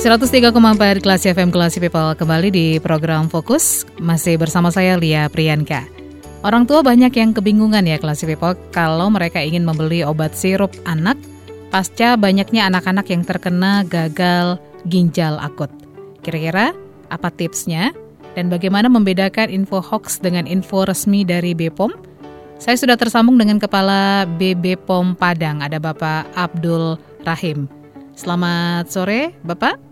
...103,4 kelas FM Kelas People kembali di program Fokus. Masih bersama saya Lia Priyanka. Orang tua banyak yang kebingungan ya kelas People Kalau mereka ingin membeli obat sirup anak Pasca banyaknya anak-anak yang terkena gagal ginjal akut. Kira-kira apa tipsnya? Dan bagaimana membedakan info hoax dengan info resmi dari BPOM? Saya sudah tersambung dengan Kepala BB POM Padang Ada Bapak Abdul Rahim. Selamat sore Bapak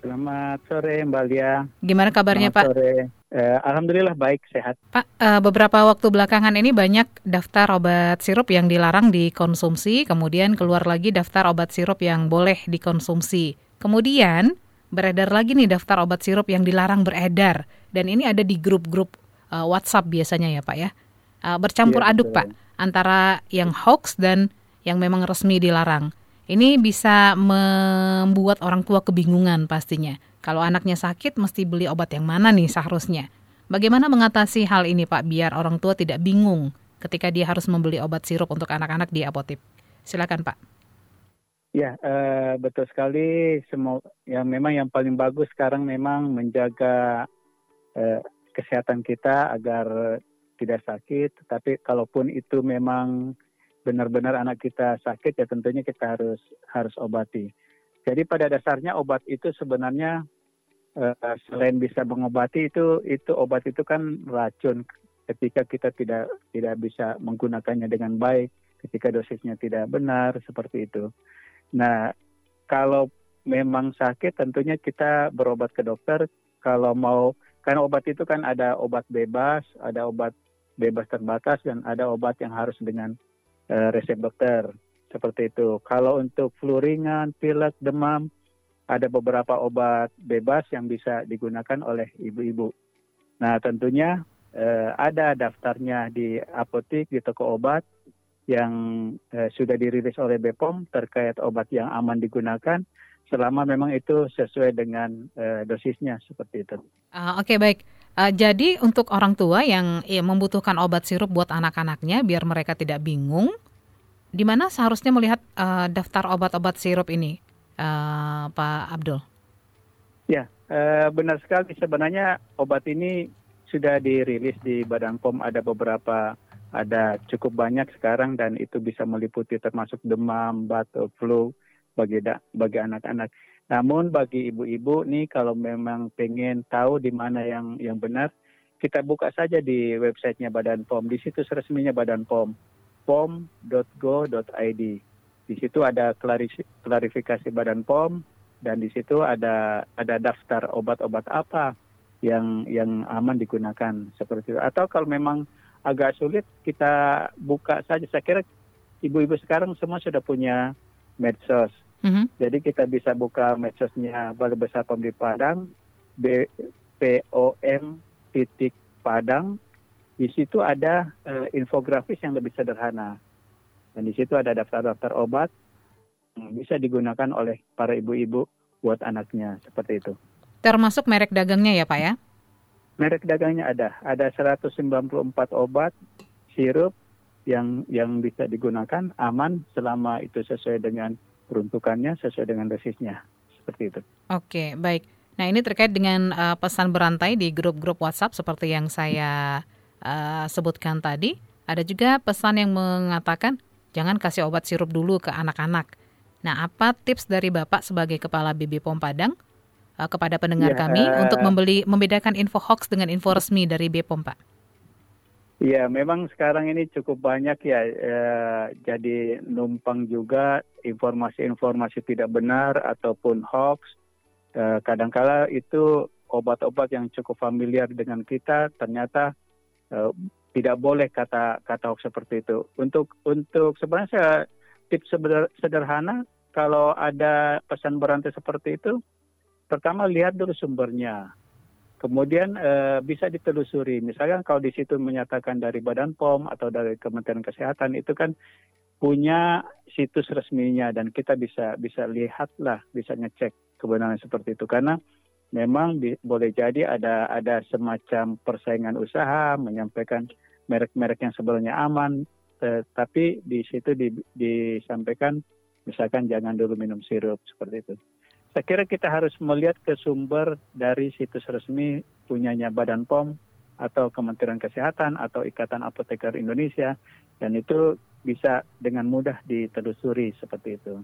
Selamat sore Mbak Lia. Gimana kabarnya Selamat Pak? Sore. Eh, Alhamdulillah baik sehat. Pak, eh, beberapa waktu belakangan ini banyak daftar obat sirup yang dilarang dikonsumsi, kemudian keluar lagi daftar obat sirup yang boleh dikonsumsi. Kemudian beredar lagi nih daftar obat sirup yang dilarang beredar, dan ini ada di grup-grup eh, WhatsApp biasanya ya Pak ya. Eh, bercampur Iya, aduk betul. Pak antara yang hoax dan yang memang resmi dilarang. Ini bisa membuat orang tua kebingungan pastinya. Kalau anaknya sakit mesti beli obat yang mana nih seharusnya. Bagaimana mengatasi hal ini Pak biar orang tua tidak bingung ketika dia harus membeli obat sirup untuk anak-anak di apotek? Silakan Pak. Ya eh, betul sekali. Semua yang memang yang paling bagus sekarang memang menjaga eh, kesehatan kita agar tidak sakit. Tapi kalaupun itu memang benar-benar anak kita sakit ya tentunya kita harus harus obati. Jadi pada dasarnya obat itu sebenarnya eh, selain bisa mengobati itu itu obat itu kan racun ketika kita tidak tidak bisa menggunakannya dengan baik, ketika dosisnya tidak benar seperti itu. Nah, kalau memang sakit tentunya kita berobat ke dokter. Kalau mau karena obat itu kan ada obat bebas, ada obat bebas terbatas dan ada obat yang harus dengan eh, resep dokter seperti itu. Kalau untuk flu ringan, pilek, demam, ada beberapa obat bebas yang bisa digunakan oleh ibu-ibu. Nah, tentunya eh, ada daftarnya di apotek, di toko obat yang eh, sudah dirilis oleh BPOM terkait obat yang aman digunakan selama memang itu sesuai dengan eh, dosisnya seperti itu. Ah, Oke baik. Ah, jadi untuk orang tua yang ya, membutuhkan obat sirup buat anak-anaknya biar mereka tidak bingung, di mana seharusnya melihat ah, daftar obat-obat sirup ini, ah, Pak Abdul? Ya, eh, benar sekali. Sebenarnya obat ini sudah dirilis di Badan POM ada beberapa, ada cukup banyak sekarang dan itu bisa meliputi termasuk demam, batuk, flu bagi da- bagi anak-anak. Namun bagi ibu-ibu nih kalau memang pengen tahu di mana yang yang benar, kita buka saja di websitenya Badan POM, di situs resminya Badan POM, pom.go.id. Di situ ada klarifikasi Badan POM dan di situ ada ada daftar obat-obat apa yang yang aman digunakan seperti itu. Atau kalau memang agak sulit kita buka saja. Saya kira ibu-ibu sekarang semua sudah punya medsos. Mhm. Jadi kita bisa buka medsosnya Balai Besar POM di Padang, B, POM titik Padang. Di situ ada eh, infografis yang lebih sederhana. Dan di situ ada daftar-daftar obat yang bisa digunakan oleh para ibu-ibu buat anaknya seperti itu. Termasuk merek dagangnya ya Pak ya? Merek dagangnya ada, ada 194 obat sirup yang yang bisa digunakan aman selama itu sesuai dengan peruntukannya, sesuai dengan dosisnya. Seperti itu. Oke, baik. Nah, ini terkait dengan uh, pesan berantai di grup-grup WhatsApp seperti yang saya uh, sebutkan tadi. Ada juga pesan yang mengatakan jangan kasih obat sirup dulu ke anak-anak. Nah, apa tips dari Bapak sebagai kepala BB POM Padang uh, kepada pendengar Ya, kami eh, untuk membeli membedakan info hoax dengan info resmi dari BPOM, Pak? Iya, memang sekarang ini cukup banyak ya, eh, jadi numpang juga informasi-informasi tidak benar ataupun hoax. Eh, kadangkala itu obat-obat yang cukup familiar dengan kita ternyata eh, tidak boleh kata kata hoax seperti itu. Untuk untuk sebenarnya saya tips seder- sederhana kalau ada pesan berantai seperti itu, pertama lihat dulu sumbernya. Kemudian eh, bisa ditelusuri. Misalkan kalau di situ menyatakan dari Badan POM atau dari Kementerian Kesehatan itu kan punya situs resminya dan kita bisa bisa lihatlah, bisa ngecek kebenaran seperti itu karena memang di, boleh jadi ada ada semacam persaingan usaha menyampaikan merek-merek yang sebenarnya aman, eh, tapi di situ di, disampaikan misalkan jangan dulu minum sirup seperti itu. Saya kira kita harus melihat ke sumber dari situs resmi punyanya Badan POM atau Kementerian Kesehatan atau Ikatan Apoteker Indonesia dan itu bisa dengan mudah ditelusuri seperti itu.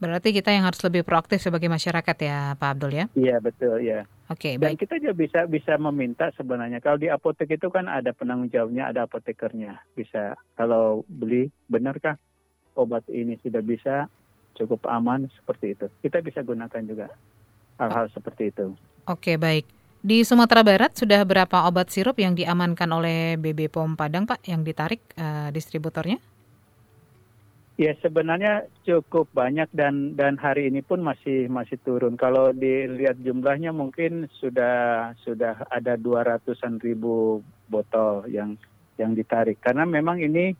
Berarti kita yang harus lebih proaktif sebagai masyarakat ya, Pak Abdul ya? Iya betul ya. Oke, Dan baik. kita juga bisa bisa meminta sebenarnya kalau di apotek itu kan ada penanggung jawabnya, ada apotekernya. Bisa kalau beli benarkah obat ini sudah bisa cukup aman seperti itu. Kita bisa gunakan juga hal-hal seperti itu. Oke, baik. Di Sumatera Barat sudah berapa obat sirup yang diamankan oleh BB POM Padang, Pak, yang ditarik eh, distributornya? Ya sebenarnya cukup banyak dan dan hari ini pun masih masih turun. Kalau dilihat jumlahnya mungkin sudah sudah ada dua ratusan ribu botol yang yang ditarik. Karena memang ini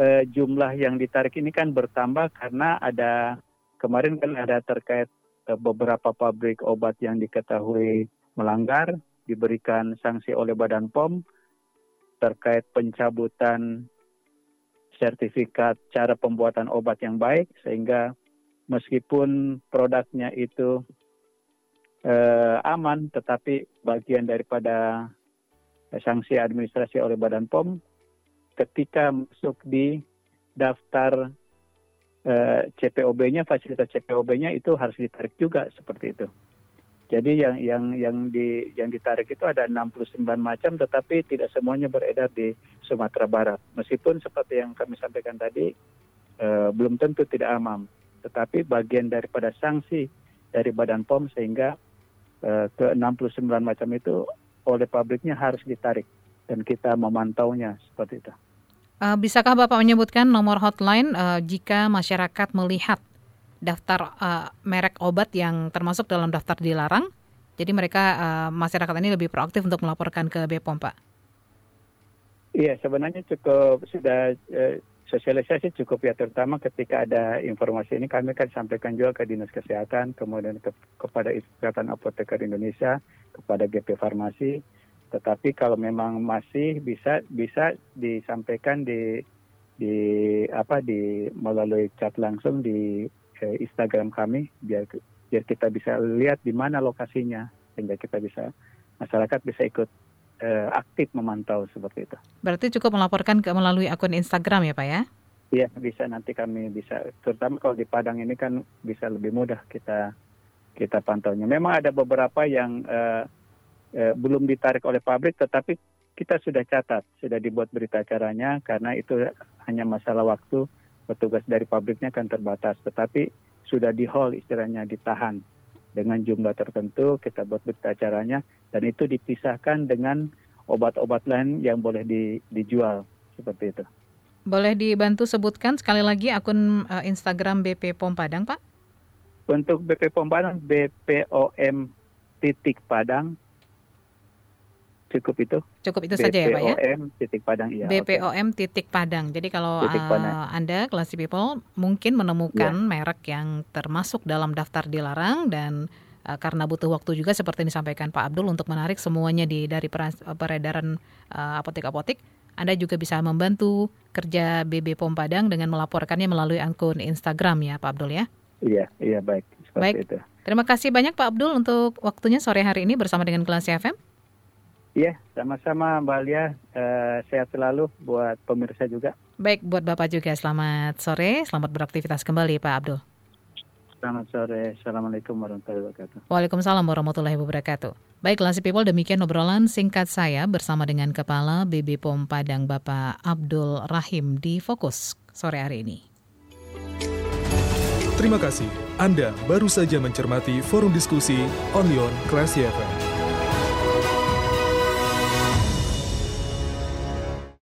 eh, jumlah yang ditarik ini kan bertambah karena ada kemarin kan ada terkait eh, beberapa pabrik obat yang diketahui melanggar diberikan sanksi oleh Badan POM terkait pencabutan sertifikat cara pembuatan obat yang baik sehingga meskipun produknya itu eh, aman tetapi bagian daripada sanksi administrasi oleh Badan POM ketika masuk di daftar eh, CPOB-nya fasilitas CPOB-nya itu harus ditarik juga seperti itu. Jadi yang yang yang di yang ditarik itu ada 69 macam tetapi tidak semuanya beredar di Sumatera Barat. Meskipun seperti yang kami sampaikan tadi eh, belum tentu tidak aman, tetapi bagian daripada sanksi dari Badan POM sehingga eh, ke 69 macam itu oleh pabriknya harus ditarik dan kita memantaunya seperti itu. Eh, bisakah Bapak menyebutkan nomor hotline eh, jika masyarakat melihat daftar eh, merek obat yang termasuk dalam daftar dilarang? Jadi mereka eh, masyarakat ini lebih proaktif untuk melaporkan ke BPOM, Pak. Iya, sebenarnya cukup sudah eh, sosialisasi cukup ya, terutama ketika ada informasi ini kami kan sampaikan juga ke Dinas Kesehatan, kemudian ke, kepada Ikatan Apoteker Indonesia, kepada GP Farmasi. Tetapi kalau memang masih bisa bisa disampaikan di di apa di melalui chat langsung di eh, Instagram kami biar biar kita bisa lihat di mana lokasinya sehingga kita bisa masyarakat bisa ikut eh, aktif memantau seperti itu. Berarti cukup melaporkan ke melalui akun Instagram ya, Pak ya? Iya bisa nanti kami bisa terutama kalau di Padang ini kan bisa lebih mudah kita kita pantaunya. Memang ada beberapa yang eh, eh, belum ditarik oleh pabrik tetapi kita sudah catat, sudah dibuat berita acaranya karena itu hanya masalah waktu petugas dari pabriknya kan terbatas tetapi sudah di hold istilahnya ditahan dengan jumlah tertentu kita buat berita acaranya dan itu dipisahkan dengan obat-obat lain yang boleh di, dijual seperti itu. Boleh dibantu sebutkan sekali lagi akun eh, Instagram BP POM Padang, Pak? Untuk BP POM Padang BPOM titik Padang cukup itu. Cukup itu saja ya, Pak ya? BPOM titik Padang oke. BPOM titik Padang. Jadi kalau Titik uh, Padang. Anda classy people mungkin menemukan Ya. merek yang termasuk dalam daftar dilarang dan uh, karena butuh waktu juga seperti yang disampaikan Pak Abdul untuk menarik semuanya di dari peredaran uh, apotek-apotek, Anda juga bisa membantu kerja BB POM Padang dengan melaporkannya melalui akun Instagram ya Pak Abdul ya. Iya, iya baik. Seperti Baik. itu. Terima kasih banyak Pak Abdul untuk waktunya sore hari ini bersama dengan Kelas FM. Iya, sama-sama Mbak Lia. Eh, sehat selalu buat pemirsa juga. Baik buat Bapak juga selamat sore, selamat beraktivitas kembali Pak Abdul. Selamat sore. Assalamualaikum warahmatullahi wabarakatuh. Waalaikumsalam warahmatullahi wabarakatuh. Baik, Classy People, demikian obrolan singkat saya bersama dengan Kepala BB POM Padang Bapak Abdul Rahim di Fokus sore hari ini. Terima kasih. Anda baru saja mencermati forum diskusi Onion Classy FM.